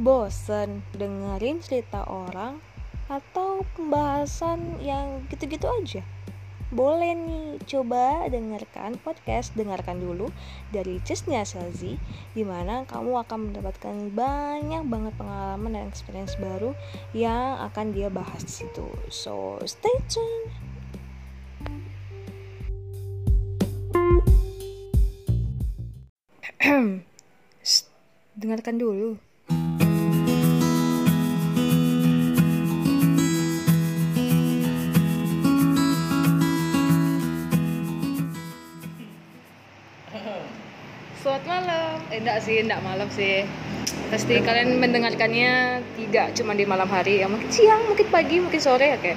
Bosen dengerin cerita orang atau pembahasan yang gitu-gitu aja? Boleh nih, coba dengarkan podcast Dengarkan dulu dari Cisnya Selzi Di mana kamu akan mendapatkan banyak banget pengalaman dan experience baru yang akan dia bahas di situ. So, stay tuned. Dengarkan dulu. Selamat malam. Eh, enggak sih, enggak malam sih. Pasti kalian mendengarkannya tidak cuma di malam hari, ya mungkin siang, mungkin pagi, mungkin sore ya kayak.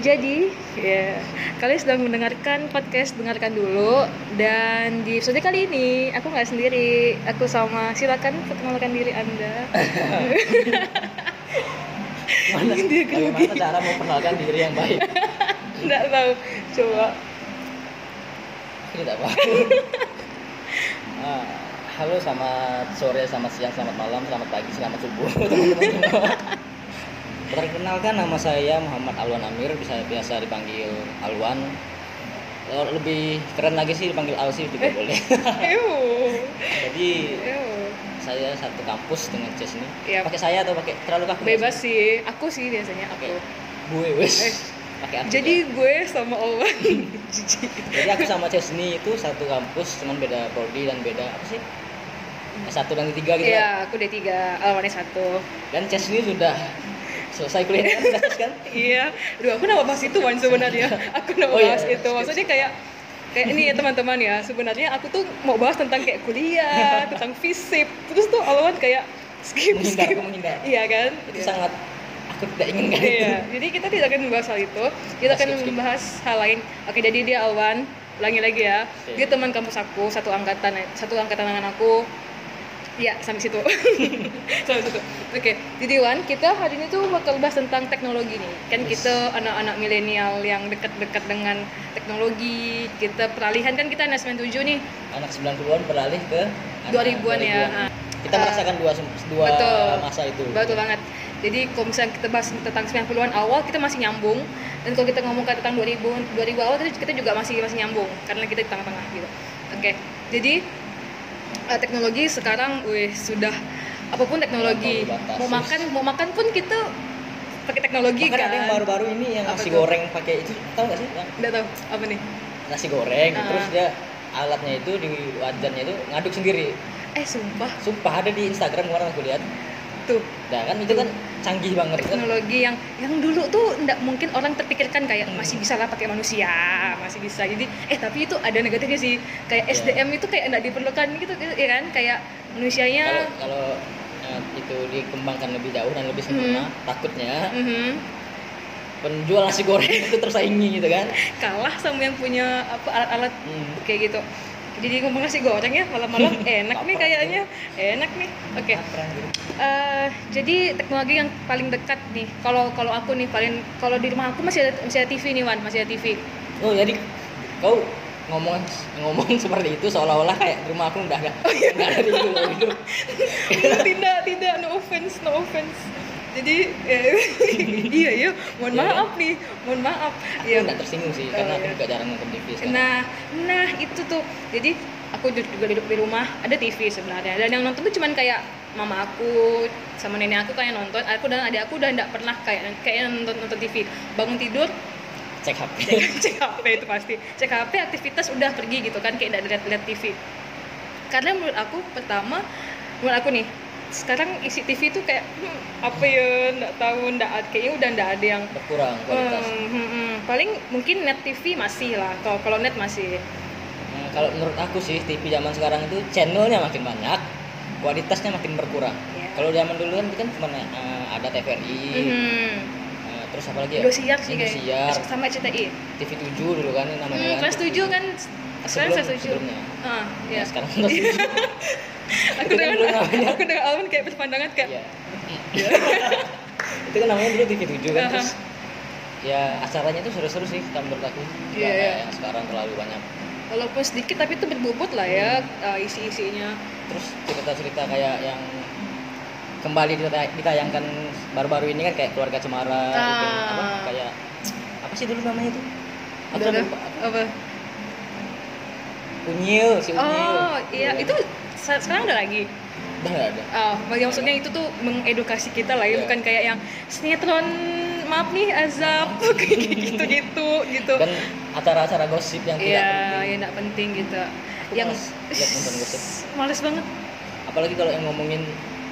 Jadi, ya, kalian sedang mendengarkan podcast dengarkan dulu dan di episode kali ini aku nggak sendiri, aku sama silakan perkenalkan diri Anda. Mana, Dia bagaimana cara memperkenalkan diri yang baik? Enggak tahu. Coba. Tidak paham. Ah, halo, selamat sore, selamat siang, selamat malam, selamat pagi, selamat subuh. Perkenalkan nama saya Muhammad Alwan Amir, bisa biasa dipanggil Alwan. Lebih keren lagi sih dipanggil Al sih juga boleh. Jadi saya satu kampus dengan Ches ini. Pakai saya atau pakai terlalu kaku? Bebas sih. Aku sih biasanya Oke. aku. Gue wes. Pakai aku. Jadi gue sama Owen. Jadi aku sama Chesney itu satu kampus, cuman beda prodi dan beda apa sih? S1 dan D3 gitu. Iya, aku D3, lawannya satu. Dan Chesney sudah selesai kuliahnya kan, kan? Iya. Aduh, aku nama bahas itu Wan sebenarnya. Aku nama Oh, iya, bahas iya. itu. Maksudnya kayak kayak ini ya teman-teman ya. Sebenarnya aku tuh mau bahas tentang kayak kuliah, tentang fisip. Terus tuh Alwan kayak skip Menghindar, skip. menghindar. Iya kan? Itu Iya. sangat tidak inginkan itu. Iya, jadi kita tidak akan membahas hal itu. Kita akan Skip, skip. membahas hal lain. Oke, jadi dia Alwan. Ulangi lagi ya. Oke. Dia teman kampus aku, satu angkatan, satu angkatan dengan aku. Ya, sampai situ. sampai situ. Oke, jadi Wan, kita hari ini tuh bakal bahas tentang teknologi nih. Kan Yes. kita anak-anak milenial yang dekat-dekat dengan teknologi. Kita peralihan kan kita anak 97 nih. Anak 90-an beralih ke anak 2000-an ya. Ah. Kita Ah. merasakan dua dua Betul. masa itu. Betul banget. Jadi kalau misalnya kita bahas tentang 90-an awal kita masih nyambung dan kalau kita ngomong tentang 2000 2000 awal kita, kita juga masih masih nyambung karena kita di tengah-tengah gitu. Oke. Jadi eh, teknologi sekarang wih sudah apa pun teknologi. Mau makan mau makan pun kita pakai teknologi Bahkan kan. ada yang baru-baru ini yang Apa nasi goreng pakai itu tahu nggak sih? Yang Nggak tahu apa nih. nasi goreng Ah. terus dia alatnya itu di wajannya itu ngaduk sendiri. Eh sumpah Sumpah ada di Instagram kemarin aku lihat. Tuh Nah kan itu kan canggih banget kan. teknologi yang yang dulu tuh nggak mungkin orang terpikirkan kayak Hmm. masih bisa lah pakai manusia masih bisa. Jadi eh tapi itu ada negatifnya sih. Kayak Iya. SDM itu kayak nggak diperlukan gitu ya kan? Kayak manusianya kalau kalau eh, itu dikembangkan lebih jauh dan lebih sempurna takutnya mhm, penjual nasi goreng itu tersaingi gitu kan? Kalah sama yang punya apa alat-alat Hmm. kayak gitu jadi ngomong nasi goreng ya malam-malam. Enak nih kayaknya. Enak nih. Oke. Keren gitu. Eh, jadi teknologi yang paling dekat nih. Kalau kalau aku nih paling kalau di rumah aku masih ada masih ada TV nih Wan. Masih ada TV oh jadi kau ngomong ngomong seperti itu seolah-olah kayak di rumah aku udah ada Oh, iya. nggak ada di itu loh, gitu tidak tidak. No offense no offense jadi eh, iya iya. Mohon Iya, maaf nih mohon maaf. Aku ya nggak tersinggung sih Oh, karena aku iya. juga jarang nonton TV sekarang. nah nah itu tuh. Jadi aku ju- juga duduk di rumah ada TV sebenarnya. Dan yang nonton tuh cuman kayak mama aku sama nenek aku kayak nonton. Aku dan adik aku udah nggak pernah kayak kayak nonton nonton TV bangun tidur cek HP cek, cek HP itu pasti. Cek HP aktivitas udah pergi gitu kan kayak nggak lihat TV karena menurut aku pertama menurut aku nih sekarang isi TV itu kayak hmm, apa ya nggak tahu nggak ada kayaknya udah nggak ada yang berkurang kualitas hmm, hmm, hmm. paling mungkin net TV masih lah kalau kalau net masih Nah, kalau menurut aku sih TV zaman sekarang itu channelnya makin banyak kualitasnya makin berkurang Iya. kalau zaman dulu kan kan cuma eh, ada TVRI hmm. Terus apa lagi ya? Indosiar sih kayak Indosiar, sama CTI TV 7 dulu kan namanya hmm, kan. kelas 7 kan sekarang kelas 7 sebelumnya. ah Ya, ya sekarang kelas 7 aku kan dengan aku dengan Alvin kayak berpandangan kayak Iya. itu kan namanya dulu TV 7 kan Aha. terus ya acaranya itu seru-seru sih kalau menurut aku Iya, kayak iya. yang sekarang terlalu banyak. Walaupun sedikit tapi itu berbobot lah ya uh, isi-isinya. Terus cerita-cerita kayak yang kembali ditay- ditayangkan baru-baru ini kan kayak keluarga cemara Ah. gitu. apa kayak apa sih dulu namanya itu aku Udah, udah udah. lupa apa Unyil si Unyil oh iya itu sa- sekarang ada lagi udah nggak ada Oh, maksudnya itu tuh mengedukasi kita lah ya, Iya. bukan kayak yang sinetron maaf nih azab kayak gitu-gitu gitu. dan acara-acara gosip yang tidak Iya, penting yang nggak penting gitu. Aku yang males lihat nonton gosip. males banget apalagi kalau yang ngomongin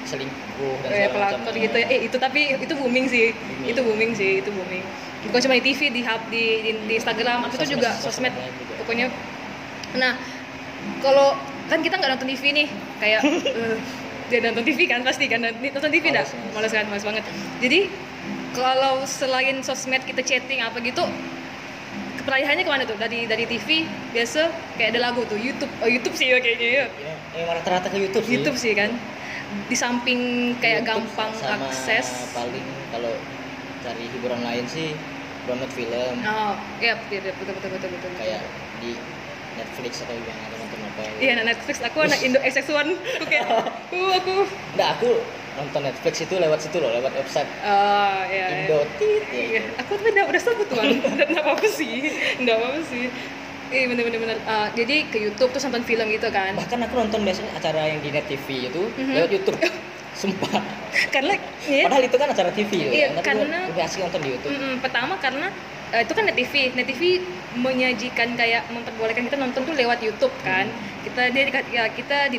selingkuh dan segala pelakor macam. gitu ya. Eh itu tapi itu booming sih. Booming. Itu booming sih, itu booming. Bukan cuma di TV, di hub, di, di, di Instagram, itu Sosmed- juga sosmed sosmed. juga. Pokoknya nah kalau kan kita nggak nonton TV nih kayak eh, dia nonton TV kan pasti kan nonton TV enggak Males, kan males banget jadi kalau selain sosmed kita chatting apa gitu perayaannya ke mana tuh dari dari TV biasa kayak ada lagu tuh YouTube oh YouTube sih ya kayaknya ya ya, rata-rata ke YouTube sih YouTube sih kan di samping kayak YouTube gampang sama akses. paling kalau cari hiburan lain sih download film. Oh iya iya, betul betul betul betul. Kayak di Netflix atau gimana nonton apa iya anak Netflix aku anak Indo XX1 aku kayak uh aku. Nggak, aku nonton Netflix itu lewat situ loh lewat website. Ah iya, iya. Indo Tit ya Iya, gitu. aku tuh udah udah sebut tuh nggak apa-apa sih, nggak apa-apa sih. Iya bener bener bener. Ah, jadi ke YouTube terus nonton film gitu kan. bahkan aku nonton biasanya acara yang di Net TV itu Mhm. lewat YouTube sumpah Karena ya, padahal itu kan acara TV ya Iya, tapi karena- lebih asik nonton di YouTube mm-mm, pertama karena eh, itu kan net TV, net TV menyajikan kayak memperbolehkan kita nonton tuh lewat YouTube kan. Kita dia ya kita di,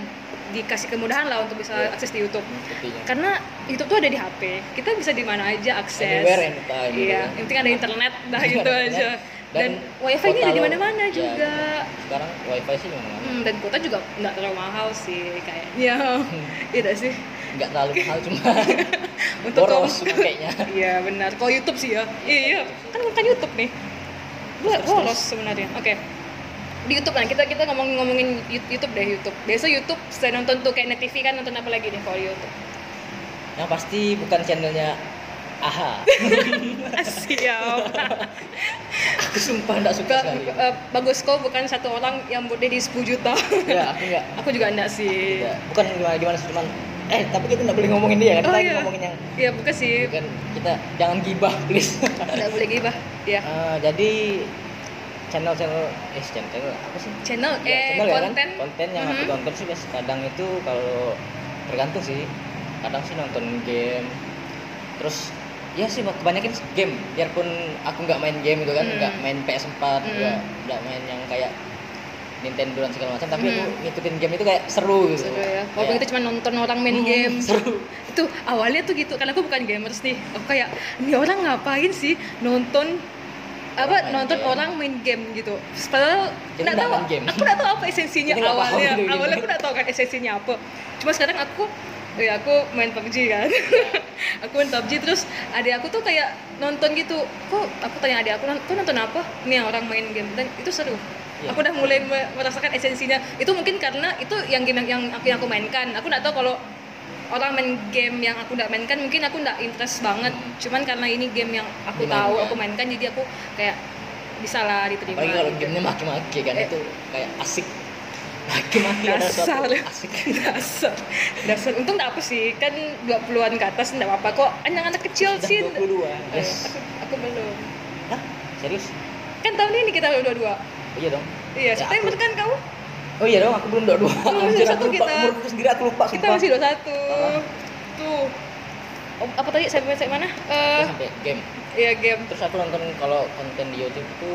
dikasih kemudahan lah untuk bisa Iya. akses di YouTube. sepertinya Karena YouTube tuh ada di HP, kita bisa di mana aja akses. Anywhere, anytime, gitu Iya, kan. yang penting ada internet, dah gitu aja. Dan, Dan wifi nya ada di mana-mana iya, juga. sekarang wifi sih memang Hmm, dan kuota juga nggak terlalu mahal sih kayaknya. Iya sih. nggak terlalu mahal cuma Untuk boros kayaknya Iya benar. Kalau YouTube sih ya. Iya, iya. kan bukan YouTube nih. Gua Terus, boros sebenarnya. Oke. Di YouTube lah kita kita ngomong ngomongin YouTube deh YouTube. Biasa YouTube saya nonton tuh kayak Net TV kan nonton apa lagi nih kalau YouTube? yang pasti bukan channelnya Aha Siap. aku sumpah nggak suka sekali eh, bagus kok bukan satu orang yang buat di 10 juta. ya aku nggak Aku juga enggak sih. nggak. bukan gimana gimana sih cuman eh tapi kita nggak boleh ngomongin dia kan kita Oh, iya. ngomongin yang Iya bukan sih. bukan kita jangan gibah please Enggak boleh gibah. Ya. Eh, jadi channel channel eh channel, channel apa sih Channel Ya, eh channel ya kan? konten. konten yang aku Mhm. tonton sih biasa kadang itu kalau tergantung sih kadang sih nonton game terus ya sih kebanyakan game biarpun aku nggak main game gitu kan Hmm. nggak main PS4 Hmm. nggak nggak main yang kayak Nintendo dan segala macam tapi aku Hmm. ngikutin game itu kayak seru gitu Seru ya. Walaupun Kayak, kita cuma nonton orang main hmm, game. seru Itu awalnya tuh gitu. Karena aku bukan gamers nih. Aku kayak ini orang ngapain sih nonton apa nonton game. orang main game gitu. Padahal nggak tahu. game. Aku nggak tahu apa esensinya awalnya. itu game. Awalnya aku nggak tahu kan esensinya apa. Cuma sekarang aku ya aku main PUBG kan. aku main PUBG terus adik aku tuh kayak nonton gitu. Kok aku tanya adik aku, kok nonton apa? Nih yang orang main game dan itu seru. Iya. Aku udah mulai me- merasakan esensinya. Itu mungkin karena itu yang game yang, yang aku yang aku mainkan. Aku nggak tahu kalau orang main game yang aku nggak mainkan mungkin aku nggak interest banget. Hmm. Cuman karena ini game yang aku Dimainkan. tahu, aku mainkan jadi aku kayak bisa lah diterima. apalagi kalau gitu. gamenya maki-maki kan Eh. itu kayak asik maki-maki ada suatu asik. Dasar. Dasar. Untung nggak apa sih. Kan 20-an ke atas nggak apa-apa. Kok anak-anak kecil sih 22 Eh, yes. aku, aku belum. Hah? serius? Kan tahun ini kita udah dua oh, iya dong. Iya Ya, September aku- kan kamu? Oh iya dong, aku belum dua dua. Belum Anjir, aku lupa. kita. Umurku sendiri aku lupa. kita sumpah. masih dua satu Ah. tuh. Oh, apa tadi? Sampai sampai mana? Aku eh. sampai game. iya game. Terus aku nonton kalau konten di YouTube itu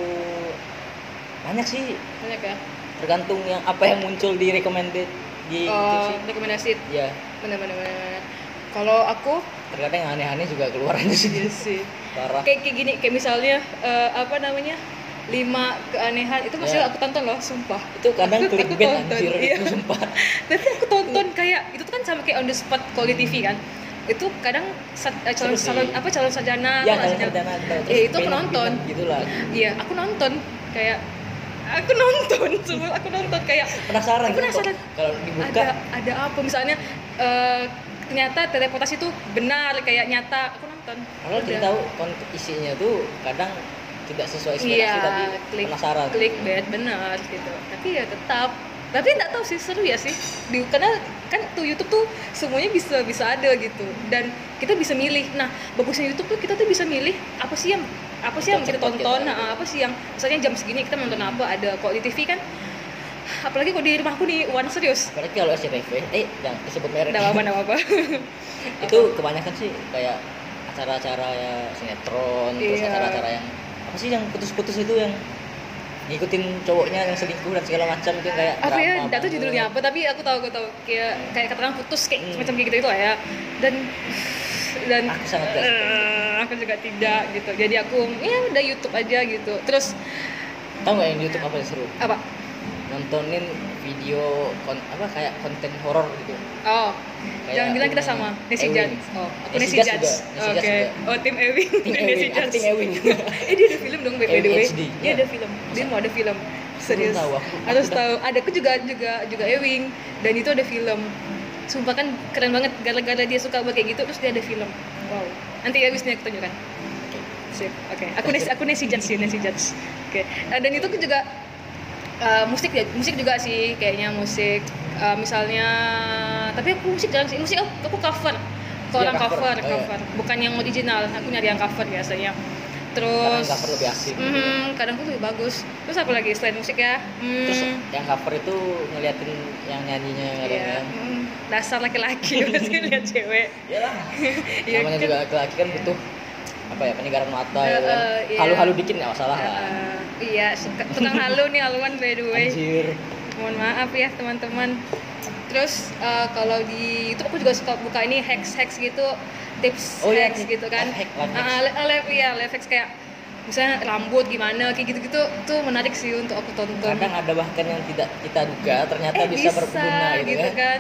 banyak sih. banyak ya Tergantung yang apa yang muncul di recommended di oh sih. rekomendasi Ya, bener. kalau aku terkadang yang aneh-aneh juga keluar aja sih. iya sih Parah. kayak kayak gini kayak misalnya eh, apa namanya lima keanehan itu masih Ya. aku tonton loh sumpah Itu kadang Aku- aku tonton, anjir iya. itu sumpah. tapi aku tonton kayak itu tuh kan sama kayak on the spot kalau di TV kan itu kadang sa- eh, calon Seru calon apa calon sarjana Ya, sarjana? sarjana gitu. Iya, itu aku nonton. bingung Gitu lah. iya aku nonton kayak aku nonton cuma aku nonton kayak Penasaran Aku penasaran. Kalau dibuka. Ada ada apa? Misalnya eh, ternyata teleportasi itu benar kayak nyata. Aku nonton. Kalau kita tahu isinya tuh kadang tidak sesuai ekspektasi iya tapi klik penasaran. clickbait benar gitu. Tapi ya tetap tapi nggak tahu sih seru ya sih. Di, karena kan tuh YouTube tuh semuanya bisa bisa ada gitu. Dan kita bisa milih. Nah bagusnya YouTube tuh kita tuh bisa milih apa sih yang apa sih yang kita tonton. nah, apa sih yang misalnya jam segini kita nonton apa ada kok di TV kan? Apalagi kok di rumahku nih one serius. Apalagi kalau SCTV eh jangan disebut merek. Nggak apa apa itu kebanyakan sih kayak acara-acara ya sinetron terus Iya. acara-acara yang apa sih yang putus-putus itu yang ngikutin cowoknya yang selingkuh dan segala macam itu kayak apa ya nggak tahu judulnya apa tapi aku tahu aku tahu. Kayak kayak katakan putus kayak Hmm. semacam kayak gitu itu lah ya. Dan dan Aku sangat tidak eh, aku juga tidak gitu. Jadi aku ya udah YouTube aja gitu. Terus tahu nggak yang YouTube apa yang seru? apa? Nontonin video kon apa kayak konten horor gitu. Oh Kayak jangan bilang kita sama. Nesi. Judge. Oh aku Nesi Nesi oke. oh tim Ewing Tim Nesi Judge. Tim Ewing. eh dia ada film dong by the way. Dia ada film. Dia mau ada film. Serius. tahu, aku- harus tahu. Ada aku juga juga juga Ewing. Dan itu ada film. Sumpah kan keren banget. Gara-gara dia suka buat kayak gitu terus dia ada film. Wow. Nanti habis ini aku tunjukkan sip. Oke. Aku Nesi aku Nesi Judge sih Nesi Judge. Oke. Dan itu aku juga eh, musik ya musik juga sih kayaknya musik. Eh, misalnya tapi aku musik jarang sih. Musik aku, aku cover. Kalau Iya, orang cover. cover Oh, iya. bukan yang original aku nyari yang cover biasanya. Kadang terus cover lebih asik. Mhm, kadang tuh lebih bagus. Terus apa lagi selain musik ya? Hmm, terus yang cover itu ngeliatin yang nyanyinya kadang kan hmm, dasar laki-laki pasti lihat cewek. Iyalah. Iya, namanya kan? juga laki-laki kan butuh apa ya peninggalan mata gitu kan. eh, iya. halu-halu dikit nggak masalah lah. Eh, iya suka, tukang halu nih haluan by the way. Anjir. Mohon maaf ya teman-teman. Terus eh, kalau di itu aku juga suka buka ini hacks hacks gitu tips Oh, iya, hacks tips- gitu kan. life hack, life le- iya life hacks kayak misalnya rambut gimana kayak gitu gitu tuh menarik sih untuk aku tonton. Kadang ada bahkan yang tidak kita duga ternyata eh bisa, berguna gitu, gitu kan. kan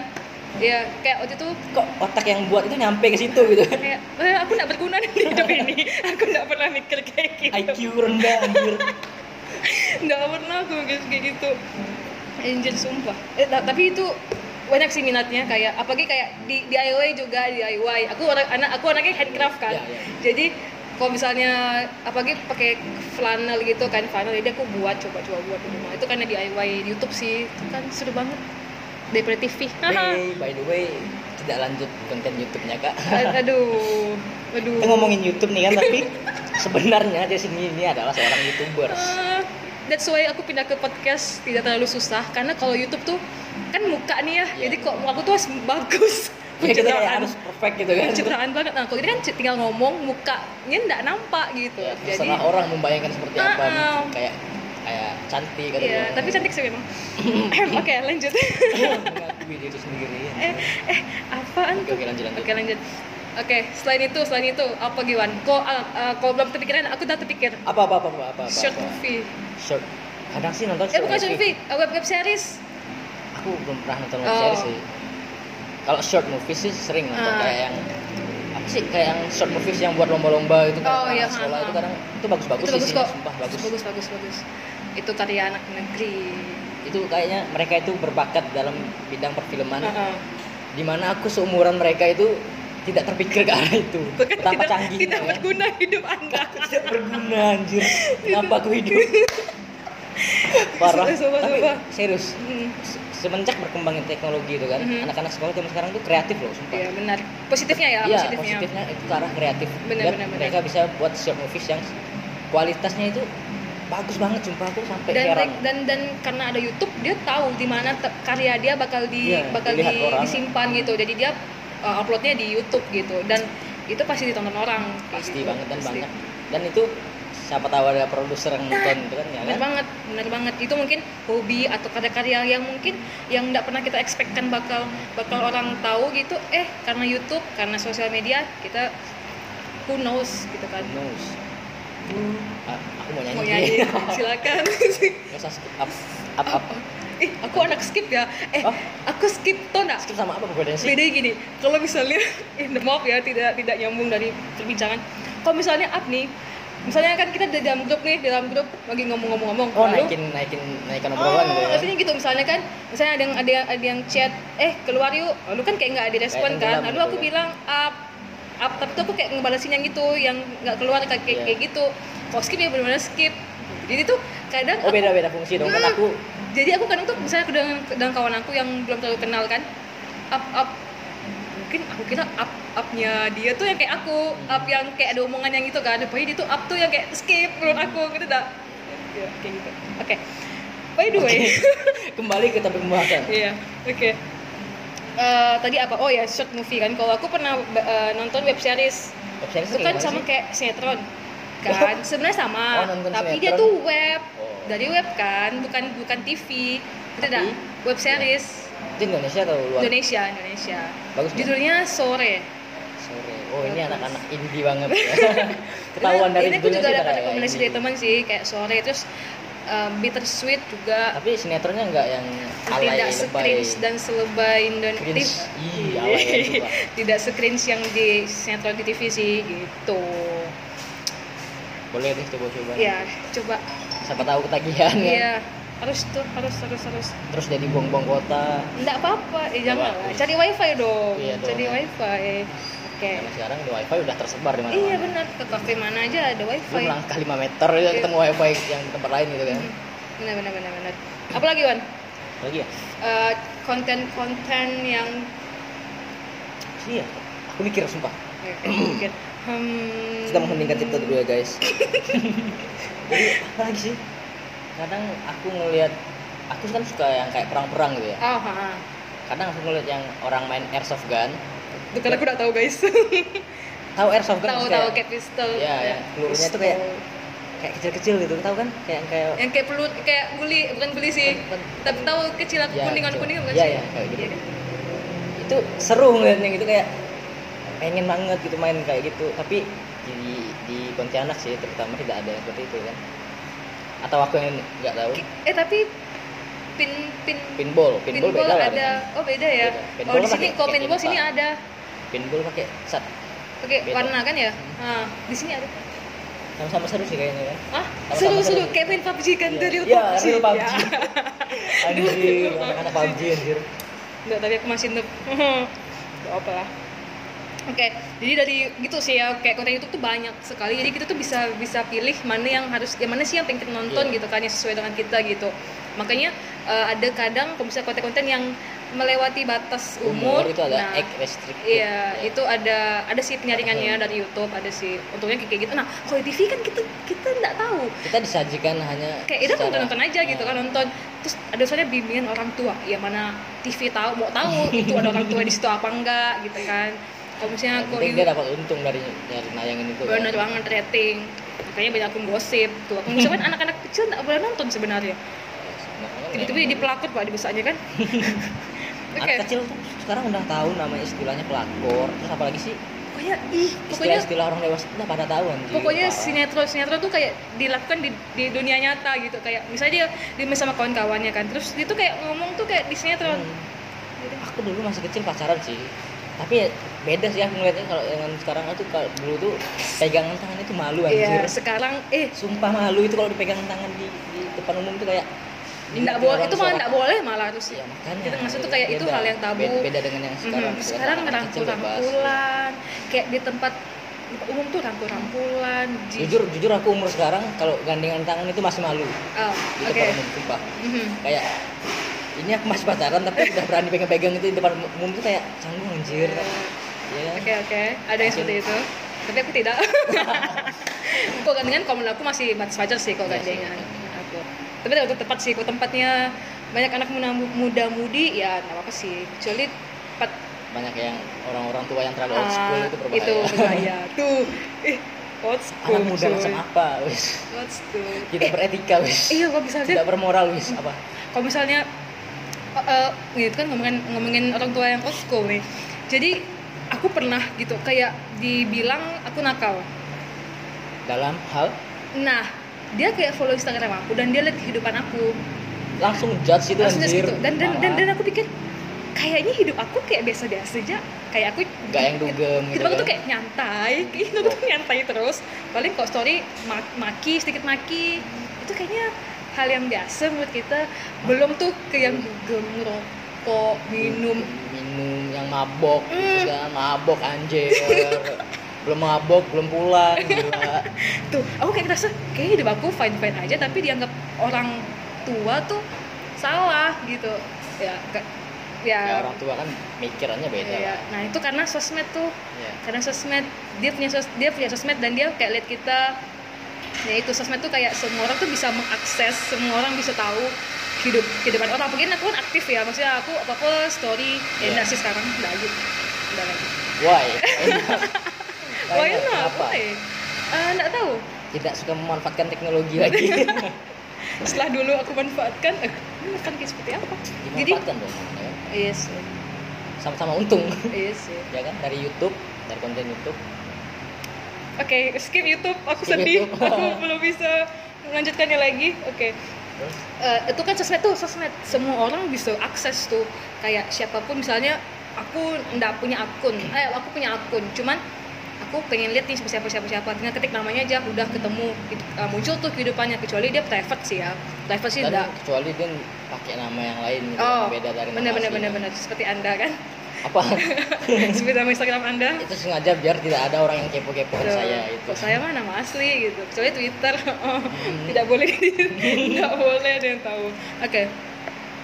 ya kayak waktu itu kok otak yang buat itu nyampe ke situ gitu? Kayak eh, aku nggak berguna di hidup ini. Aku nggak pernah mikir kayak gitu. IQ rendah anjir. Nggak pernah aku mikir kayak gitu. Anjir sumpah. Eh, ta- tapi itu banyak sih minatnya kayak apalagi kayak di DIY juga DIY aku orang anak aku anaknya handcraft kan. Iya, iya. jadi kalau misalnya apalagi pakai flanel gitu kan flanel jadi aku buat coba-coba buat di rumah. Itu karena DIY di YouTube sih. Itu kan seru banget daripada TV Hey, by the way tidak lanjut konten YouTube-nya kak. Aduh aduh. Kita ngomongin YouTube nih kan tapi sebenarnya dia sini ini adalah seorang youtubers Ah, that's why aku pindah ke podcast tidak terlalu susah karena kalau YouTube tuh kan muka nih ya Iya. jadi kok aku tuh harus bagus. Ya kita kayak pencitraan. harus perfect gitu kan. Pencitraan banget. Nah kalau ini kan tinggal ngomong mukanya nggak nampak gitu. Ya, jadi orang membayangkan seperti apa. Ah, ah. kayak kayak cantik kata iya tapi cantik sih memang. Oke lanjut. Mengakui diri sendiri. Eh eh apaan oke lanjut lanjut. Oke lanjut. Oke selain itu selain itu apa Giwan? Kok ah, ah, kalau belum terpikiran aku udah terpikir. Apa apa apa apa apa, apa? Short apa. movie. Short. Kadang sih nonton eh bukan short movie. ah, web web series. Aku belum pernah nonton web Oh. series sih. Kalau short movie sih sering nonton Ah. kayak yang apa sih kayak yang short movies yang buat lomba-lomba itu kayak Oh, iya, sekolah ha, itu ha. kadang itu bagus-bagus itu sih bagus sih, kok. sumpah bagus. Bagus bagus bagus itu karya anak negeri. Itu kayaknya mereka itu berbakat dalam bidang perfilman. Heeh. di mana aku seumuran mereka itu tidak terpikir ke arah itu. Itu kan betapa tidak, canggihnya tidak ya. berguna hidup anda. Tidak berguna anjir. Kenapa aku hidup? Parah. Sumpah, tapi sumpah. serius Hmm, se- semenjak berkembangnya teknologi itu kan Mhm. anak-anak sekolah zaman sekarang tuh kreatif loh sumpah. Iya benar. Positifnya ya Iya, positifnya, positifnya itu ke arah kreatif. Benar, dan benar, benar. mereka bisa buat short movies yang kualitasnya itu bagus banget sumpah aku sampai dan heran. dan dan karena ada YouTube dia tahu di mana karya dia bakal di Iya, bakal di- orang. disimpan gitu. Jadi dia uh, uploadnya di YouTube gitu. Dan itu pasti ditonton orang. Pasti gitu. banget dan Pasti. banyak. Dan itu siapa tahu ada produser yang nonton gitu kan ya bener kan? banget bener banget. Itu mungkin hobi atau karya-karya yang mungkin yang nggak pernah kita expectkan bakal bakal orang tahu gitu. Eh karena YouTube karena sosial media kita who knows gitu kan. Who knows Ah, aku mau nyanyi, mau nyanyi. Silakan. Nggak usah skip. Up up up. Ih aku anak skip ya. Eh Oh. aku skip nggak? Skip sama apa bedanya sih? Bedanya gini kalau misalnya eh maaf ya tidak tidak nyambung dari perbincangan. Kalau misalnya up nih misalnya kan kita di dalam grup nih di dalam grup lagi ngomong-ngomong-ngomong. Oh lalu naikin naikin naikan obrolan gitu Oh, ya. artinya gitu misalnya kan, misalnya ada yang ada yang, ada yang chat, eh keluar yuk, lalu kan kayak nggak ada respon Kayak kan, lalu gitu aku ya. bilang up, up, tapi tuh aku kayak ngebalesin yang gitu, yang nggak keluar kayak kayak, Iya. gitu, kalau skip ya benar-benar skip, jadi tuh kadang oh beda beda fungsi dong kan Hmm. aku jadi aku kadang tuh misalnya aku dengan, dengan kawan aku yang belum terlalu kenal kan up up. Mungkin aku kira up upnya dia tuh yang kayak aku up yang kayak ada omongan yang gitu kan. Pokoknya dia tuh up tuh yang kayak skip menurut aku gitu tak ya, kayak gitu. Oke. By the way. Kembali ke topik pembahasan. Iya, oke. Eh, tadi apa? Oh ya, short movie kan. Kalau aku pernah eh, nonton web series. Web series Itu kan sama sih? kayak sinetron. Kan, sebenarnya sama. Oh, tapi sinetron. dia tuh web. Oh. Dari web kan, bukan bukan TV. Dah web series Itu Indonesia atau luar? Indonesia, Indonesia. Bagus? Judulnya Sore. Sore. Oh ini anak-anak indie banget ya. Ketahuan dari ini aku juga dapat rekomendasi dari teman sih kayak Sore terus eh, Bittersweet juga. Tapi sinetronnya nggak yang alay tidak se-cringe dan selebay Indonesia tidak se-cringe yang di sinetron di TV sih gitu. Boleh deh coba-coba. ya coba. Siapa tahu ketagihan ya. iya harus tuh harus harus harus. Terus jadi buang-buang kota. enggak apa-apa eh jangan Apa? cari wifi dong. Iya dong. cari wifi oke Karena sekarang di wifi udah tersebar di mana-mana. iya benar ke kafe mana aja ada Lu wifi melangkah 5 meter ya Iya. ketemu wifi yang di tempat lain gitu kan. Hmm, benar benar benar benar apa lagi Wan Lagi ya? Eh, konten-konten yang Iya. Aku mikir sumpah. eh, mungkin hmm, Kita mengheningkan cipta dulu ya guys. Jadi apa lagi sih? Kadang aku ngelihat aku kan suka yang kayak perang-perang gitu ya. oh ha, ha. Kadang aku ngeliat yang orang main airsoft gun. Bukan aku udah tahu guys. Tahu airsoft gun? tahu tahu kayak- kayak pistol. Iya, ya. Pelurunya tuh kayak kayak kecil-kecil gitu. Tahu kan? Kayak kayak yang kayak peluru kayak guli bukan guli sih. Tapi tahu kecil Ya, kuning kecil. kuning bukan Iya, sih? iya, kayak gitu. Iya kan? itu seru ngeliatnya gitu kayak pengen banget gitu main kayak gitu tapi di di Pontianak sih terutama tidak ada yang seperti itu kan atau aku yang nggak tahu Eh tapi pin pin pinball pinball, beda lah ada. dengan Oh beda ya. Beda. Oh Pinball di kan sini pakai pinball sini ada. Pinball pakai sat Oke Beda. warna kan ya. Hmm. Nah di sini ada. sama-sama seru sih kayaknya kan Ah seru seru. kayak main PUBG kan tuh real Iya, PUBG. real PUBG. Ya. anjir anak-anak PUBG anjir Enggak, tapi aku masih noob. Gak apa lah. Oke, jadi dari gitu sih ya kayak konten YouTube tuh banyak sekali. Jadi kita tuh bisa bisa pilih mana yang harus, yang mana sih yang pengen kita nonton Iya. gitu kan yang sesuai dengan kita gitu. Makanya eh, ada kadang kalau misalnya konten-konten yang melewati batas umur, umur itu ada nah, egg restricted Iya, Ya. itu ada ada sih penyaringannya Hmm. dari YouTube, ada sih untungnya kayak gitu. Nah, kalau di TV kan kita kita nggak tahu. kita disajikan hanya Kayak itu secara- nonton nonton aja gitu kan Nah, nonton. Terus ada soalnya bimbingan orang tua, ya mana TV tahu mau tahu itu ada orang tua di situ apa enggak gitu kan. Kalau misalnya aku dia dapat untung dari dari nayangin itu kan. bener banget rating, makanya banyak akun gosip tuh. Akun gosip kan anak-anak kecil nggak boleh nonton sebenarnya. Tiba-tiba memang- di pelakor pak dibesarnya kan. Oke, anak kecil tuh sekarang udah tahu namanya istilahnya pelakor. Terus apalagi sih? Pokoknya ih, pokoknya istilah-istilah orang dewasa udah pada tahu anjir pokoknya parah. sinetron sinetron tuh kayak dilakukan di, di dunia nyata gitu. Kayak misalnya dia main sama kawan-kawannya kan. Terus dia tuh kayak ngomong tuh kayak di sinetron. Hmm. Gitu. aku dulu masih kecil pacaran sih. Tapi ya beda sih aku ngeliatnya kalau dengan sekarang tuh kalau dulu tuh pegangan tangan itu malu iya anjir. sekarang eh. Sumpah malu itu kalau dipegang tangan di, di depan umum tuh kayak nggak dilihatin boleh. itu malah nggak boleh malah harus Iya, makanya Kita maksud tuh beda- kayak itu beda. hal yang tabu. beda, dengan yang sekarang. Kan, sekarang rangkul-rangkulan. kayak di tempat umum tuh rangkul-rangkulan ji- jujur jujur aku umur sekarang kalau gandengan tangan itu masih malu. Oh, di oke. depan umum sumpah. Mhm. kayak ini aku masih pacaran tapi udah berani pegang-pegang itu di depan umum tuh kayak canggung anjir. Ya Oke oke, ada yang seperti itu. Tapi aku tidak. kok gandengan kalau menurut aku masih batas wajar sih kalau Iya gandengan. Aku. Tapi untuk tempat sih, kalau tempatnya. Banyak anak muda- muda-mudi ya nggak apa-apa sih. Kecuali tempat banyak yang orang-orang tua yang terlalu old school ah, itu berbahaya. itu berbahaya. Tuh, ih, old school. anak muda macam apa wis. Old school. tidak Eh, beretika wis. Iya, kalau misalnya tidak bermoral wis apa. Kalau misalnya eh, eh, gitu kan ngomongin ngomongin orang tua yang old school nih. Jadi aku pernah gitu kayak dibilang aku nakal. Dalam hal? Nah dia kayak follow instagram aku dan dia lihat kehidupan aku. Langsung judge itu langsung anjir. situ dan dan, dan Parah. dan aku pikir kayaknya hidup aku kayak biasa-biasa aja. Kayak aku Nggak yang dugem gitu aku kan. tuh kayak nyantai. Gitu tuh nyantai terus. Paling kok story ma- maki sedikit maki. Itu kayaknya hal yang biasa menurut kita. Belum tuh ke yang dugem ngerokok minum. Minum yang mabok Mm. kan mabok anjir belum mabok belum pulang gila. Tuh aku kayak ngerasa kayak hidup aku fine fine aja tapi dianggap orang tua tuh salah gitu. Ya ke- ya, ya orang tua kan mikirannya beda ya, lah. nah itu karena sosmed tuh. Ya. karena sosmed dia punya sos dia punya sosmed dan dia kayak lihat kita. Ya itu sosmed tuh kayak semua orang tuh bisa mengakses semua orang bisa tahu hidup kehidupan orang. Mungkin aku kan aktif ya maksudnya aku apa apa story ya Iya. enggak sih sekarang enggak gitu enggak lagi. Why why not? Kenapa? why? Eh, enggak tahu? Tidak suka memanfaatkan teknologi lagi. Setelah dulu aku manfaatkan eh, manfaatkan kayak seperti apa? Jadi dimanfaatkan dong ya. iya sih sama-sama untung. Iya sih ya kan? Dari YouTube dari konten YouTube. Oke skip YouTube. Aku Skip sedih. YouTube. aku belum bisa melanjutkannya lagi. Oke. Terus? Eh, itu kan sosmed tuh sosmed. Semua orang bisa akses tuh. Kayak siapa pun misalnya aku nggak punya akun. Eh aku punya akun. Cuman aku pengen lihat nih siapa siapa siapa tinggal ketik namanya aja udah ketemu Itu, eh, muncul tuh kehidupannya. Kecuali dia private sih ya. Private sih enggak kecuali dia pakai nama yang lain gitu, oh yang beda dari bener bener bener bener seperti anda kan? Apa? Seperti nama instagram anda. Itu sengaja biar tidak ada orang yang kepo-kepoin Tuh, saya itu saya mah nama asli gitu. Kecuali twitter. Oh, Hmm. tidak boleh. Nggak boleh ada yang tahu. Oke.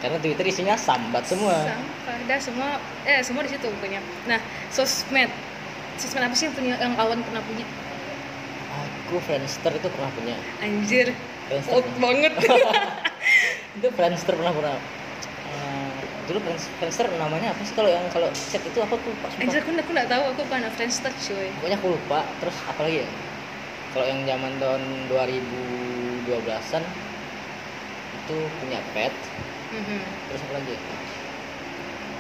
Karena Twitter isinya sambat semua. Sampah dah semua eh semua di situ pokoknya nah sosmed sosmed apa sih yang punya yang awan pernah punya? Aku Friendster itu pernah punya. Anjir Friendster old pernah. banget. Itu Friendster pernah pernah Eh, dulu Friends- Friendster namanya apa sih? Kalau yang kalau chat itu apa tuh lupa anjir aku aku nggak tahu. Aku bukan friendster cuy. Pokoknya aku lupa. Terus apa lagi ya? Kalau yang zaman tahun 2012an itu punya pet. Mhm. terus apa lagi ya?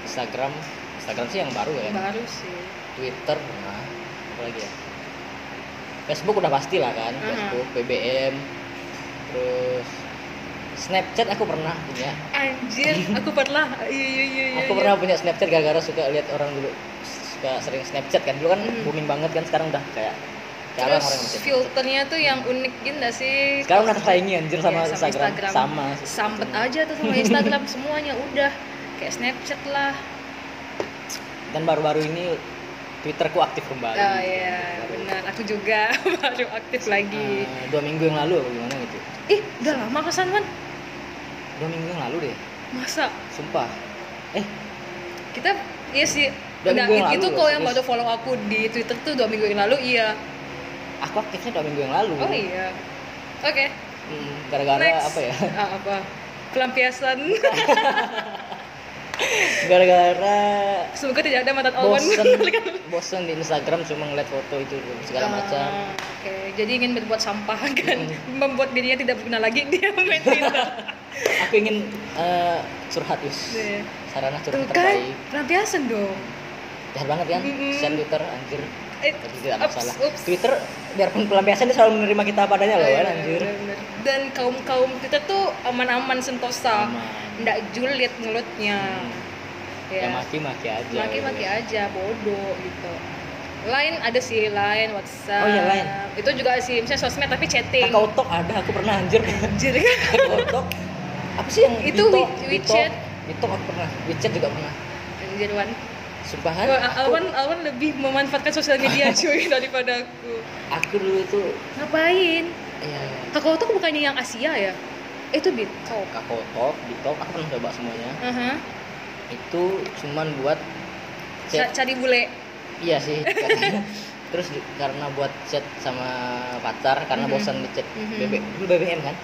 Instagram. Instagram sih yang baru ya. Baru sih Twitter pernah apa lagi ya? Facebook udah pasti lah kan Aha. Facebook BBM terus Snapchat aku pernah punya. Anjir aku pernah. Iya iya iya iya aku iya. pernah punya Snapchat gara-gara suka lihat orang dulu suka sering Snapchat kan. Dulu kan Hmm. booming banget kan sekarang udah kayak jarang terus orang filternya tuh yang unik gitu nggak sih? Sekarang udah tersaingi anjir sama, Iya, Instagram. sama sih. Sambet aja tuh sama Instagram semuanya udah. Kayak Snapchat lah. Dan baru-baru ini Twitterku aktif kembali. Oh iya benar. Aku juga baru aktif lagi. Eh, dua minggu yang lalu apa gimana gitu? Ih udah lama kesan man dua minggu yang lalu deh. Masa? Sumpah. Eh. Kita iya sih. Dua Enggak, minggu yang itu lalu, kok yang baru follow aku di Twitter tuh dua minggu yang lalu iya. Aku aktifnya dua minggu yang lalu. Oh iya. Oke. Hmm, gara-gara apa ya? Ah, apa? Pelampiasan gara-gara semoga tidak ada mantan awan bosen. Bosen di Instagram cuma ngeliat foto itu segala Ah, macam. oke. Jadi ingin berbuat sampah kan? Hmm. membuat dirinya tidak berguna lagi dia main aku ingin eh, curhat Yus. Nih. sarana tuh curhat kan terbaik. pelampiasan dong. Jahat banget kan? Share Twitter anjir Eh, tapi tidak ups, masalah. ups. Twitter biarpun pelampiasan dia selalu menerima kita apa adanya loh Oh, iya, kan anjir. Bener. dan kaum kaum kita tuh aman-aman sentosa. Nggak julid mulutnya. Hmm. ya. Ya maki-maki aja maki-maki gitu. aja bodoh gitu. Lain ada sih lain WhatsApp. Oh, iya, Line. itu juga sih misalnya sosmed tapi chatting. Kakao Talk ada aku pernah anjir. Anjir. Kakao Talk apa sih yang Itu WeChat. Bitalk aku pernah. WeChat juga pernah. Anjir Wan sumpahan aku, Alwan Alwan lebih memanfaatkan sosial media cuy daripada aku. Aku dulu tuh ngapain? Ya kakao tuh bukannya yang Asia ya? Itu Bitalk Kakao Talk Bitalk aku pernah coba semuanya. Aha. itu cuman buat Ca- chat. cari bule. Iya sih terus di- karena buat chat sama pacar karena Mhm. bosan di chat Mhm. BB dulu BBM kan.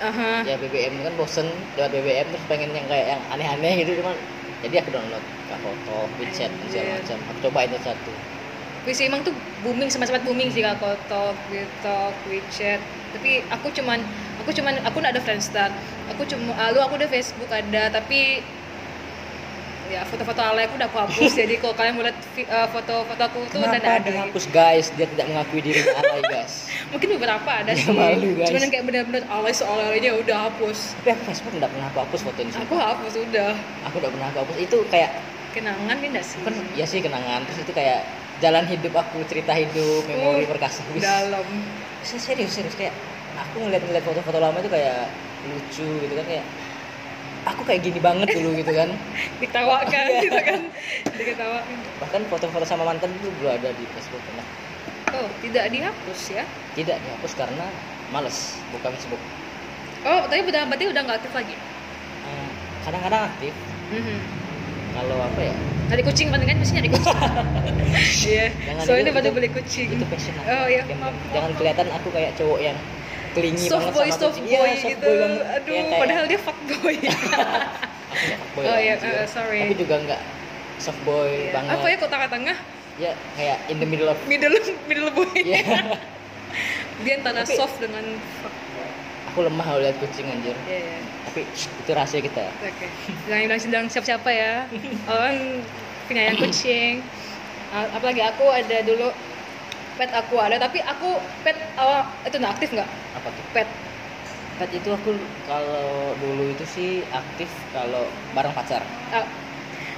Aha. ya BBM kan bosen lewat BBM terus pengen yang kayak yang aneh-aneh gitu cuman jadi aku download Kakao Talk, WeChat dan segala Anjir. macam aku cobain itu satu Wih sih emang tuh booming sempat-sempat booming sih Kakao Talk, WeChat. Tapi aku cuman aku cuman aku ada Friendster. Aku cuma ah, lu aku udah Facebook ada tapi ya foto-foto alay aku udah aku hapus. Jadi kalau kalian mau lihat eh, foto-foto aku tuh udah ada. dihapus guys? Dia tidak mengakui dirinya alay guys. Mungkin beberapa ada sih. malu, guys. cuman yang kayak bener-bener alay soal alaynya udah hapus. Tapi aku Facebook tidak pernah aku hapus foto ini. Aku hapus udah. Aku tidak pernah aku hapus. Itu kayak kenangan ya nggak sih? Kan ya sih kenangan. Terus itu kayak jalan hidup aku cerita hidup memori Uh, Wis. dalam. Se- serius serius. Kayak aku ngeliat-ngeliat foto-foto lama itu kayak lucu gitu kan kayak aku kayak gini banget dulu gitu kan ditawakan Iya. gitu kan diketawakan bahkan foto-foto sama mantan itu belum ada di Facebook pernah oh tidak dihapus ya tidak dihapus karena males buka Facebook oh tapi udah berarti udah nggak aktif lagi Eh, kadang-kadang aktif Mhm. kalau apa ya Nyari kucing paling kan mesti nyari kucing. Iya. Jangan Soalnya baru beli kucing. itu passion aku Oh iya, Jangan- maaf, jangan maaf. kelihatan aku kayak cowok yang kelingi soft banget boy, sama soft kucing. boy Iya, soft gitu. boy banget. Aduh, Yang kayak- padahal dia fuck boy. Oh iya, anjir. eh, sorry. tapi juga nggak soft boy banget Apa ya kok tengah-tengah? ya kayak in the middle of Middle middle boy. Iya. Dia antara Tapi- soft dengan fuck. aku lemah kalau lihat kucing anjir Iya, iya. tapi shh, itu rahasia kita Oke. Jangan bilang sedang siapa-siapa ya. Orang penyayang kucing. Apalagi aku ada dulu pet aku ada, tapi aku pet awal itu nggak aktif nggak? apa tuh Pet. pet itu aku kalau dulu itu sih aktif kalau bareng pacar Ah,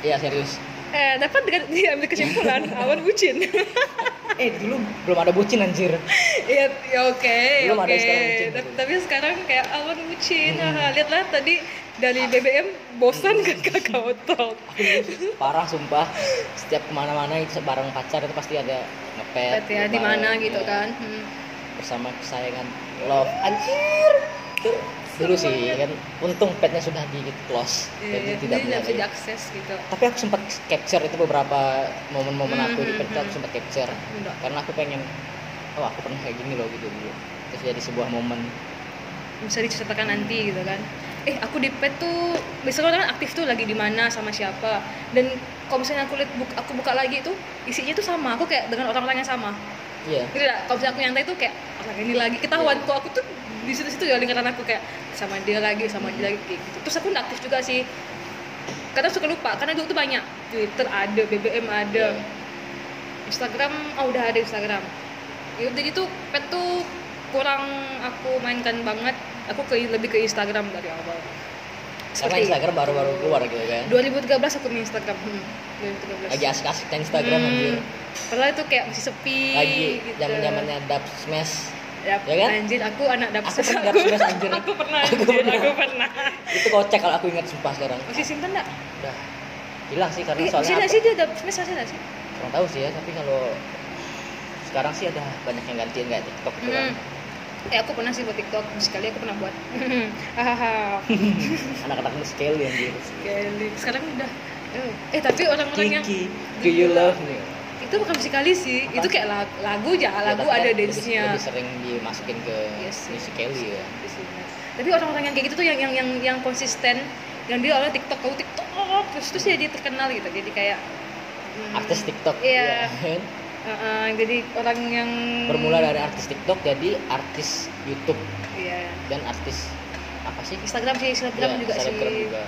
iya serius eh dapat dengan diambil kesimpulan awan bucin. eh dulu belum ada bucin anjir Iya, ya oke, Belum oke. ada bucin. Tapi, sekarang kayak awan bucin. Hmm. Lihatlah tadi dari BBM bosan otot. aku dulu parah sumpah setiap ke mana-mana itu bareng pacar itu pasti ada ngepet Pet ya di mana gitu ya, kan. Hmm. bersama kesayangan love anjir itu dulu sih kan untung petnya sudah di close Iya, jadi iya. tidak Jadi bisa diakses gitu. tapi aku sempat capture itu beberapa momen-momen Hmm, aku di hmm, pet aku hmm. sempat capture Enggak. karena aku pengen oh aku pernah kayak gini loh gitu dulu terus jadi sebuah momen bisa diceritakan nanti gitu kan eh aku di pet tuh biasanya orang aktif tuh lagi di mana sama siapa. Dan kalau misalnya aku lihat buka, aku buka lagi itu isinya tuh sama. Aku kayak dengan orang-orang yang sama. Iya. Gitu lah kalau misalnya aku nyantai tuh kayak orang ini lagi. Ketahuan Iya. kok aku tuh di situ-situ ya lingkaran aku kayak sama dia lagi sama dia lagi kayak gitu. Terus aku nggak aktif juga sih. Kadang suka lupa karena dulu tuh banyak. Twitter ada BBM ada. Iya. Instagram oh udah ada Instagram. Ya jadi tuh pet tuh kurang aku mainkan banget aku ke lebih ke Instagram dari awal karena Instagram baru-baru keluar gitu kan 2013 aku main Instagram hmm, 2013 lagi asik-asik main Instagram Hmm, anjir padahal itu kayak masih sepi lagi gitu. zaman-zamannya dub smash Dap, Ya kan? Anjir, aku anak dapet Aku smash, anjir. aku pernah Aku anjir, pernah. aku pernah. itu kocak kalau aku ingat sumpah sekarang Masih simpen enggak? udah hilang sih karena Eh, masih soalnya apa- sih dia dapet smash masih enggak sih? kurang tahu sih ya tapi kalau sekarang sih ada banyak yang gantiin kayak TikTok gitu kan Hmm. Eh, aku pernah sih buat TikTok, sekali aku pernah buat. Hahaha. anak-anak sekali anjir Sekali. Sekarang udah eh, tapi orang-orang yang Kiki do you love me itu bukan sekali sih. Apa? Itu kayak lagu, lagu Ya, lagu ada lebih- dance-nya. lebih sering dimasukin ke Yes, sih. Kelly ya. Tapi orang-orang yang kayak gitu tuh yang yang yang yang konsisten yang dia awalnya TikTok, kalau TikTok terus terus dia, dia terkenal gitu. Jadi kayak hmm, artis TikTok Iya. ya kan? Uh-uh, jadi orang yang bermula dari artis TikTok jadi artis YouTube Iya. dan artis apa sih Instagram sih, Instagram Ya, juga selebgram sih. juga.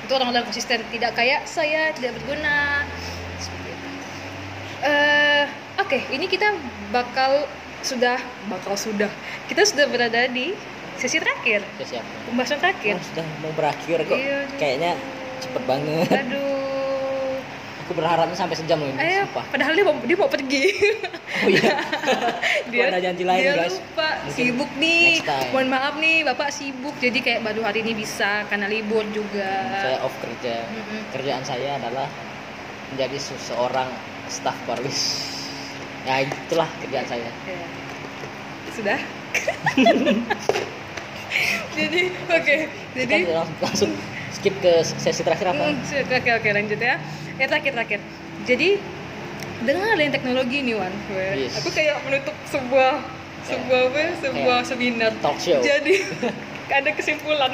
Itu orang-orang konsisten, tidak kayak saya tidak berguna. Eh, oke, ini kita bakal sudah bakal sudah. Kita sudah berada di sesi terakhir, pembahasan terakhir. Oh, sudah mau berakhir kok Iya, kayaknya cepet banget Aduh. Aku berharapnya sampai sejam loh ini Ayo, sumpah padahal dia mau dia mau pergi. oh iya dia ada janji lain, dia guys. lupa Mungkin sibuk nih. Mohon maaf nih, Bapak sibuk. Jadi kayak baru hari ini bisa karena libur juga. saya off kerja Mm-mm. kerjaan saya adalah menjadi seseorang staf parlis ya itulah kerjaan saya Ya. Sudah? jadi oke, jadi Kita langsung, langsung skip ke sesi terakhir apa Hmm, oke oke lanjut ya. Ya terakhir terakhir. Jadi dengan adanya teknologi nih Wan, gue, Yes. aku kayak menutup sebuah sebuah apa? ya, Sebuah Kayak seminar. talk show Jadi ada kesimpulan.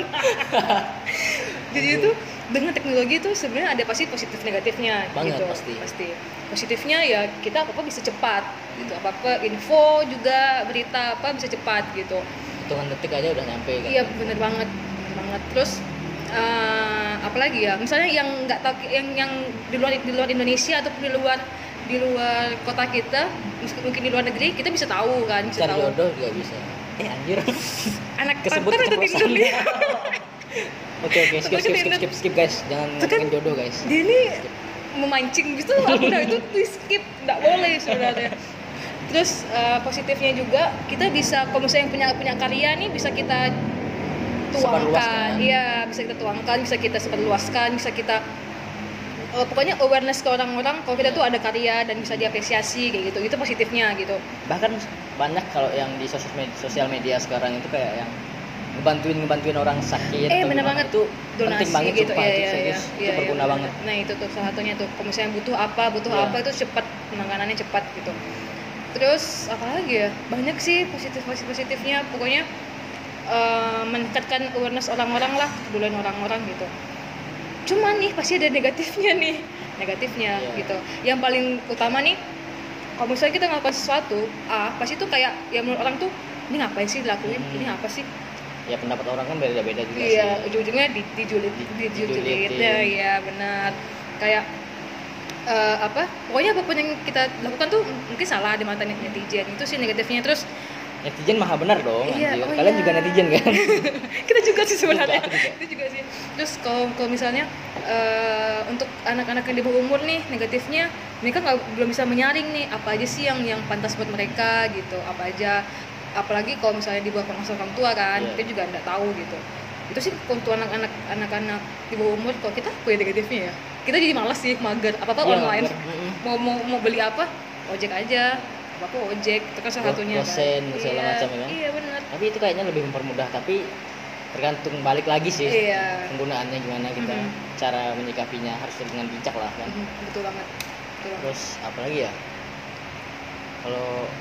Jadi itu dengan teknologi itu sebenarnya ada pasti positif negatifnya Banget, gitu. pasti. Positifnya ya kita apa-apa bisa cepat gitu. Apa-apa info juga berita apa bisa cepat gitu. hitungan detik aja udah nyampe kan Iya bener banget, bener banget. Terus eh, apalagi ya, misalnya yang nggak tahu yang yang di luar di luar Indonesia ataupun di luar di luar kota kita, mungkin di luar negeri kita bisa tahu kan, bisa cari tahu. jodoh juga bisa. Eh anjir. Anak kesebut keceplosan. oke oke skip skip skip skip skip guys. Jangan ngomongin jodoh guys. Dia ini memancing gitu, aku udah itu di skip, nggak boleh sebenarnya. Terus eh, positifnya juga kita bisa kalau misalnya yang punya punya karya nih bisa kita tuangkan, iya bisa kita tuangkan, bisa kita sebarluaskan, bisa kita eh, pokoknya awareness ke orang-orang kalau kita tuh ada karya dan bisa diapresiasi kayak gitu, itu positifnya gitu. bahkan banyak kalau yang di sosial media, sosial media sekarang itu kayak yang ngebantuin ngebantuin orang sakit Eh, bener banget. itu donasi penting banget gitu sumpah, ya, itu ya, serius ya, itu ya, berguna ya, banget. Nah itu tuh salah satunya tuh kalau misalnya butuh apa butuh Iya. apa itu cepat penanganannya cepat gitu. Terus apa lagi ya? Banyak sih positif positif positifnya pokoknya eh, meningkatkan awareness orang-orang lah kepedulian orang-orang gitu cuman nih pasti ada negatifnya nih negatifnya Iya. gitu yang paling utama nih kalau misalnya kita ngelakukan sesuatu A pasti tuh kayak ya menurut orang tuh ini ngapain sih dilakuin Hmm. ini apa sih ya pendapat orang kan beda-beda juga Iya, sih ujung-ujungnya di, dijulit, Di- dijulit, ya, iya benar. Kayak eh, apa? Pokoknya apa pun yang kita lakukan tuh mungkin salah di mata netizen itu sih negatifnya. Terus netizen maha benar dong Iya, anjir. oh kalian iya. juga netizen kan kita juga sih sebenarnya. Juga. itu juga sih. Terus kalau kalau misalnya eh, untuk anak-anak yang di bawah umur nih negatifnya mereka nggak belum bisa menyaring nih apa aja sih yang yang pantas buat mereka gitu apa aja apalagi kalau misalnya di bawah pengawasan orang tua kan Iya. kita juga nggak tahu gitu itu sih untuk anak-anak anak-anak di bawah umur kalau kita punya negatifnya ya kita jadi malas sih mager apa apa Iya, online bener. Mm-mm. mau mau mau beli apa ojek aja apa apa ojek itu kan salah satunya kan. segala iya, macam ya kan? iya benar. Tapi itu kayaknya lebih mempermudah tapi tergantung balik lagi sih iya. penggunaannya gimana kita Mhm. cara menyikapinya harus dengan bijak lah kan. Mhm, betul banget. Betul terus apa lagi ya? Kalau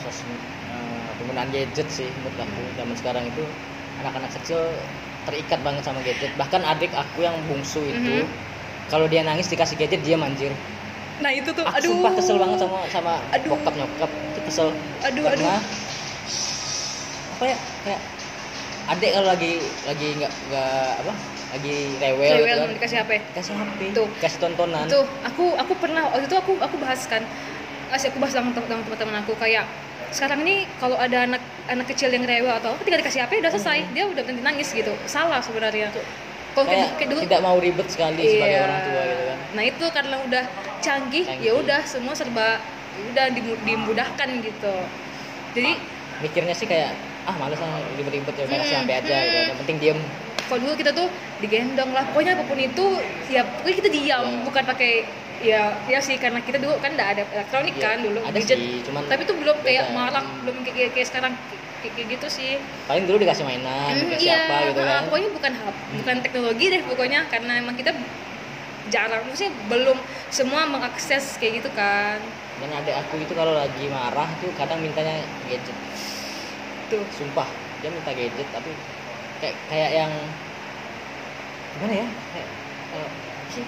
sos eh, penggunaan gadget sih menurut aku zaman sekarang itu anak-anak kecil terikat banget sama gadget. Bahkan adik aku yang bungsu itu Mhm. kalau dia nangis dikasih gadget dia manjir nah itu tuh aku aduh sumpah kesel banget sama sama Aduh. bokap nyokap itu kesel Aduh, karena apa ya kayak adik kalau lagi lagi nggak nggak apa lagi rewel, Rewel gitu kan dikasih HP kasih HP Tuh. kasih tontonan Tuh, aku aku pernah waktu itu aku aku bahas kan. Kasih aku bahas sama tem- sama teman-teman aku kayak sekarang ini kalau ada anak anak kecil yang rewel atau apa tinggal dikasih HP udah selesai. Dia udah berhenti nangis gitu. Salah sebenarnya. Kalau kayak kayak, dulu tidak mau ribet sekali sebagai Iya. orang tua gitu kan Nah, itu karena udah canggih, Canggih. ya udah semua serba ya udah dimu- dimudahkan gitu. Jadi mikirnya sih kayak ah males lah ribet-ribet ya udah Hmm, aja gitu hmm. yang penting diem kalau dulu kita tuh digendong lah pokoknya apa pun itu ya pokoknya kita diam Ya. bukan pakai ya ya sih karena kita dulu kan nggak ada elektronik Iya, kan dulu ada gadget. sih, cuman tapi tuh belum kayak beda. marak belum kayak, kayak, kayak sekarang kayak, kayak gitu sih paling dulu dikasih mainan Hmm, dikasih iya, apa gitu kan pokoknya bukan hap bukan teknologi deh pokoknya karena emang kita jarang. Maksudnya belum semua mengakses kayak gitu kan. Dan adik aku itu kalau lagi marah tuh kadang mintanya gadget. Tuh. Sumpah dia minta gadget tapi kayak kayak yang gimana ya? Kayak eh, sih?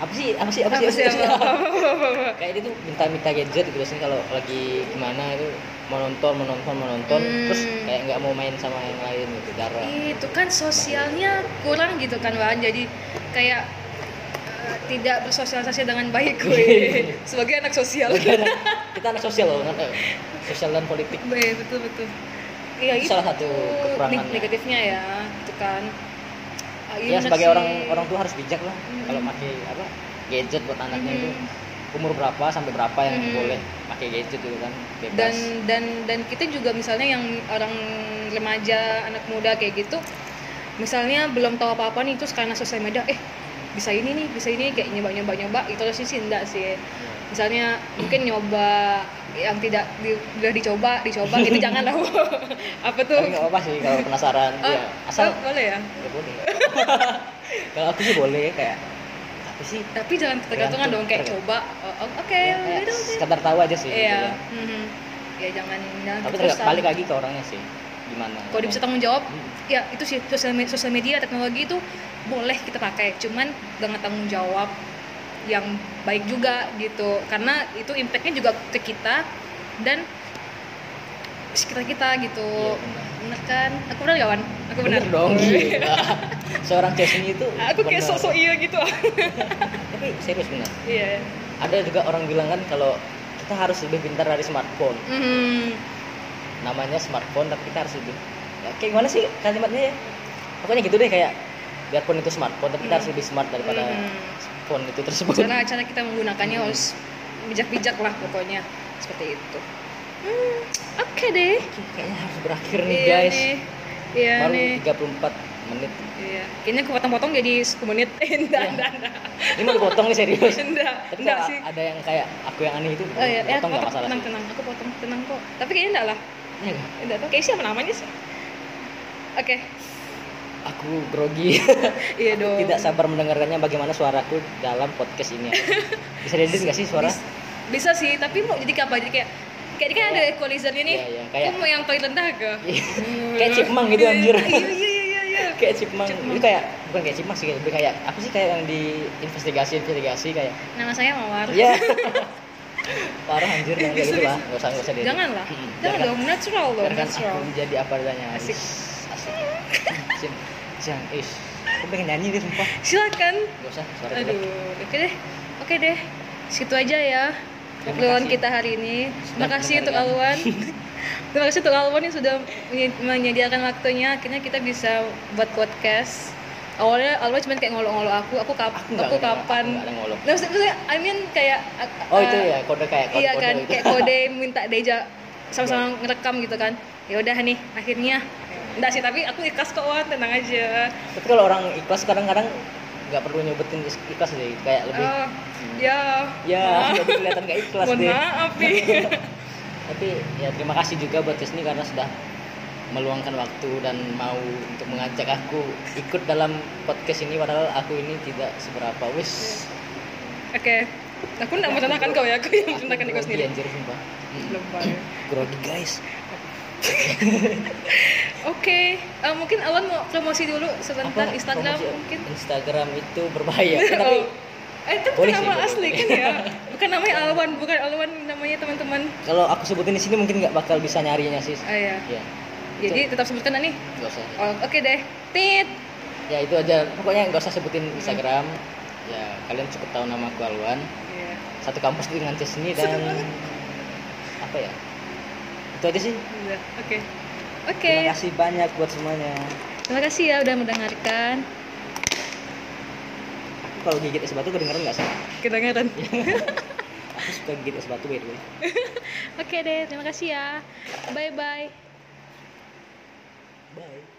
Apa sih? Apa sih? Apa sih, apa sih? Apa sih? apa- kayak dia tuh minta minta gadget gitu biasanya kalau lagi gimana itu mau nonton mau nonton mau nonton Hmm. terus kayak nggak mau main sama yang lain gitu jarang. Itu kan sosialnya kurang gitu kan Wan. Jadi kayak tidak bersosialisasi dengan baik gue sebagai anak sosial kita anak, sosial loh sosial dan politik Be- betul betul iya Itu itu salah satu kekurangannya. neg- negatifnya ya itu kan Ah, iya ya sebagai sih. orang orang tua harus bijak lah Hmm. kalau pakai apa gadget buat anaknya itu Mhm. umur berapa sampai berapa yang Hmm. boleh pakai gadget itu kan bebas dan dan dan kita juga misalnya yang orang remaja anak muda kayak gitu misalnya belum tahu apa apa nih terus karena sosial media eh bisa ini nih bisa ini kayak nyoba nyoba nyoba itu sih sih enggak sih misalnya mungkin nyoba yang tidak di, udah dicoba dicoba gitu jangan lah apa tuh nggak apa sih kalau penasaran Oh, ya asal oh, boleh ya ya boleh kalau aku sih boleh kayak tapi sih tapi jangan ketergantungan Tergantung, dong kayak tergantung. coba oh, oh, oke ya, kayak deh, oke. sekedar tahu aja sih gitu iya kan. mhm. ya jangan jangan tapi terus balik lagi ke orangnya sih gimana kalau dia bisa tanggung jawab Hmm. ya itu sih sosial media, sosial media teknologi itu boleh kita pakai cuman dengan tanggung jawab yang baik juga gitu. Karena itu impactnya juga ke kita dan sekitar kita gitu. Iya, benar. bener kan? Aku benar kawan aku benar bener dong gila seorang Chesney itu aku kayak sosok iya gitu. Tapi serius benar. Iya. Ada juga orang bilang kan kalau kita harus lebih pintar dari smartphone. Mhm. namanya smartphone tapi kita harus lebih ya, kayak gimana sih kalimatnya ya? Pokoknya gitu deh kayak biarpun itu smartphone tapi kita harus lebih smart daripada Mhm. phone itu tersebut. Cara cara kita menggunakannya harus bijak-bijak lah pokoknya. Seperti itu. Hmm, oke deh. Kayaknya harus berakhir nih iya guys. nih. Iya baru nih. 34 menit. Iya. Kayaknya aku potong-potong jadi 10 menit. Eh, enggak Iya. enggak enggak. Ini mau dipotong nih serius. Enggak tapi enggak sih. ada yang kayak aku yang aneh itu oh iya. ya, potong nggak potong, masalah. Tenang sih tenang. Aku potong tenang kok. Tapi kayaknya enggak lah. Iya nggak? enggak tahu. Kayak siapa namanya sih? Oke. Aku grogi. Iya dong. Tidak sabar mendengarkannya bagaimana suaraku dalam podcast ini. Bisa diedit nggak sih suara? Bis- bisa sih, tapi mau jadi apa? Jadi kayak kayak ini kan ada equalizernya nih. Iya, iya, kayak- Kamu mau yang paling rendah ke? kayak chipmunk gitu anjir. Iya iya iya iya. iya. kayak chipmunk. Itu kayak bukan kayak chipmunk sih, kayak- lebih kayak apa sih kayak yang di investigasi investigasi kayak. Nama saya Mawar. Iya. Parah anjir yang kayak Bisa, gitu lah. bisa. Enggak usah enggak usah diedit. Jangan lah. Jangan dong, natural dong, natural. menjadi apa adanya. Asik. Asik. Sim. Jangan, ish. Aku pengen nyanyi deh sumpah. Silakan. Gak usah, suara. Aduh, oke deh. Oke deh. Situ aja ya. Obrolan kita hari ini. Terima kasih untuk. Alwan. Terima kasih untuk Alwan yang sudah menye- menyediakan waktunya. Akhirnya kita bisa buat podcast. Awalnya Alwan cuma kayak ngolok-ngolok aku. Aku kap Aku kapan? ngolok. Nah, maksud- maksudnya, I mean kayak uh, Oh itu uh, ya kode kayak kode iya kode kan itu. kayak kode minta Deja sama-sama ngerekam gitu kan ya udah nih akhirnya enggak sih tapi aku ikhlas kok Wan tenang aja Tapi kalau orang ikhlas kadang-kadang nggak perlu nyebutin ikhlas deh, kayak lebih oh ya ya jadi kelihatan nggak ikhlas mohon deh. maaf nih Tapi ya terima kasih juga buat Disney karena sudah meluangkan waktu dan mau untuk mengajak aku ikut dalam podcast ini padahal aku ini tidak seberapa wis. oke aku nggak menenangkan kau ya aku yang diri grogi, sendiri anjir sumpah. Mm. banget Grogi guys. oke eh, mungkin Alwan mau promosi dulu sebentar Apa? Instagram Promosi- mungkin Instagram itu berbahaya. Tapi oh. Eh, itu bukan nama boleh, asli kan ya bukan namanya Alwan bukan Alwan namanya teman-teman kalau aku sebutin di sini mungkin nggak bakal bisa nyarinya sih. oh ya Ya, jadi tetap sebutkan nih nggak usah. oh, oke deh tit Ya itu aja. Pokoknya nggak usah sebutin Instagram. Ya kalian cukup tahu nama aku Alwan. Iya. Satu kampus dengan Cisni dan apa ya? Itu aja sih. Udah, Oke. Oke. Terima kasih banyak buat semuanya. Terima kasih ya udah mendengarkan. Aku kalau gigit es batu kedengeran nggak sih? Kedengaran. Aku suka gigit es batu by the way. Oke deh, terima kasih ya. Bye bye. Bye.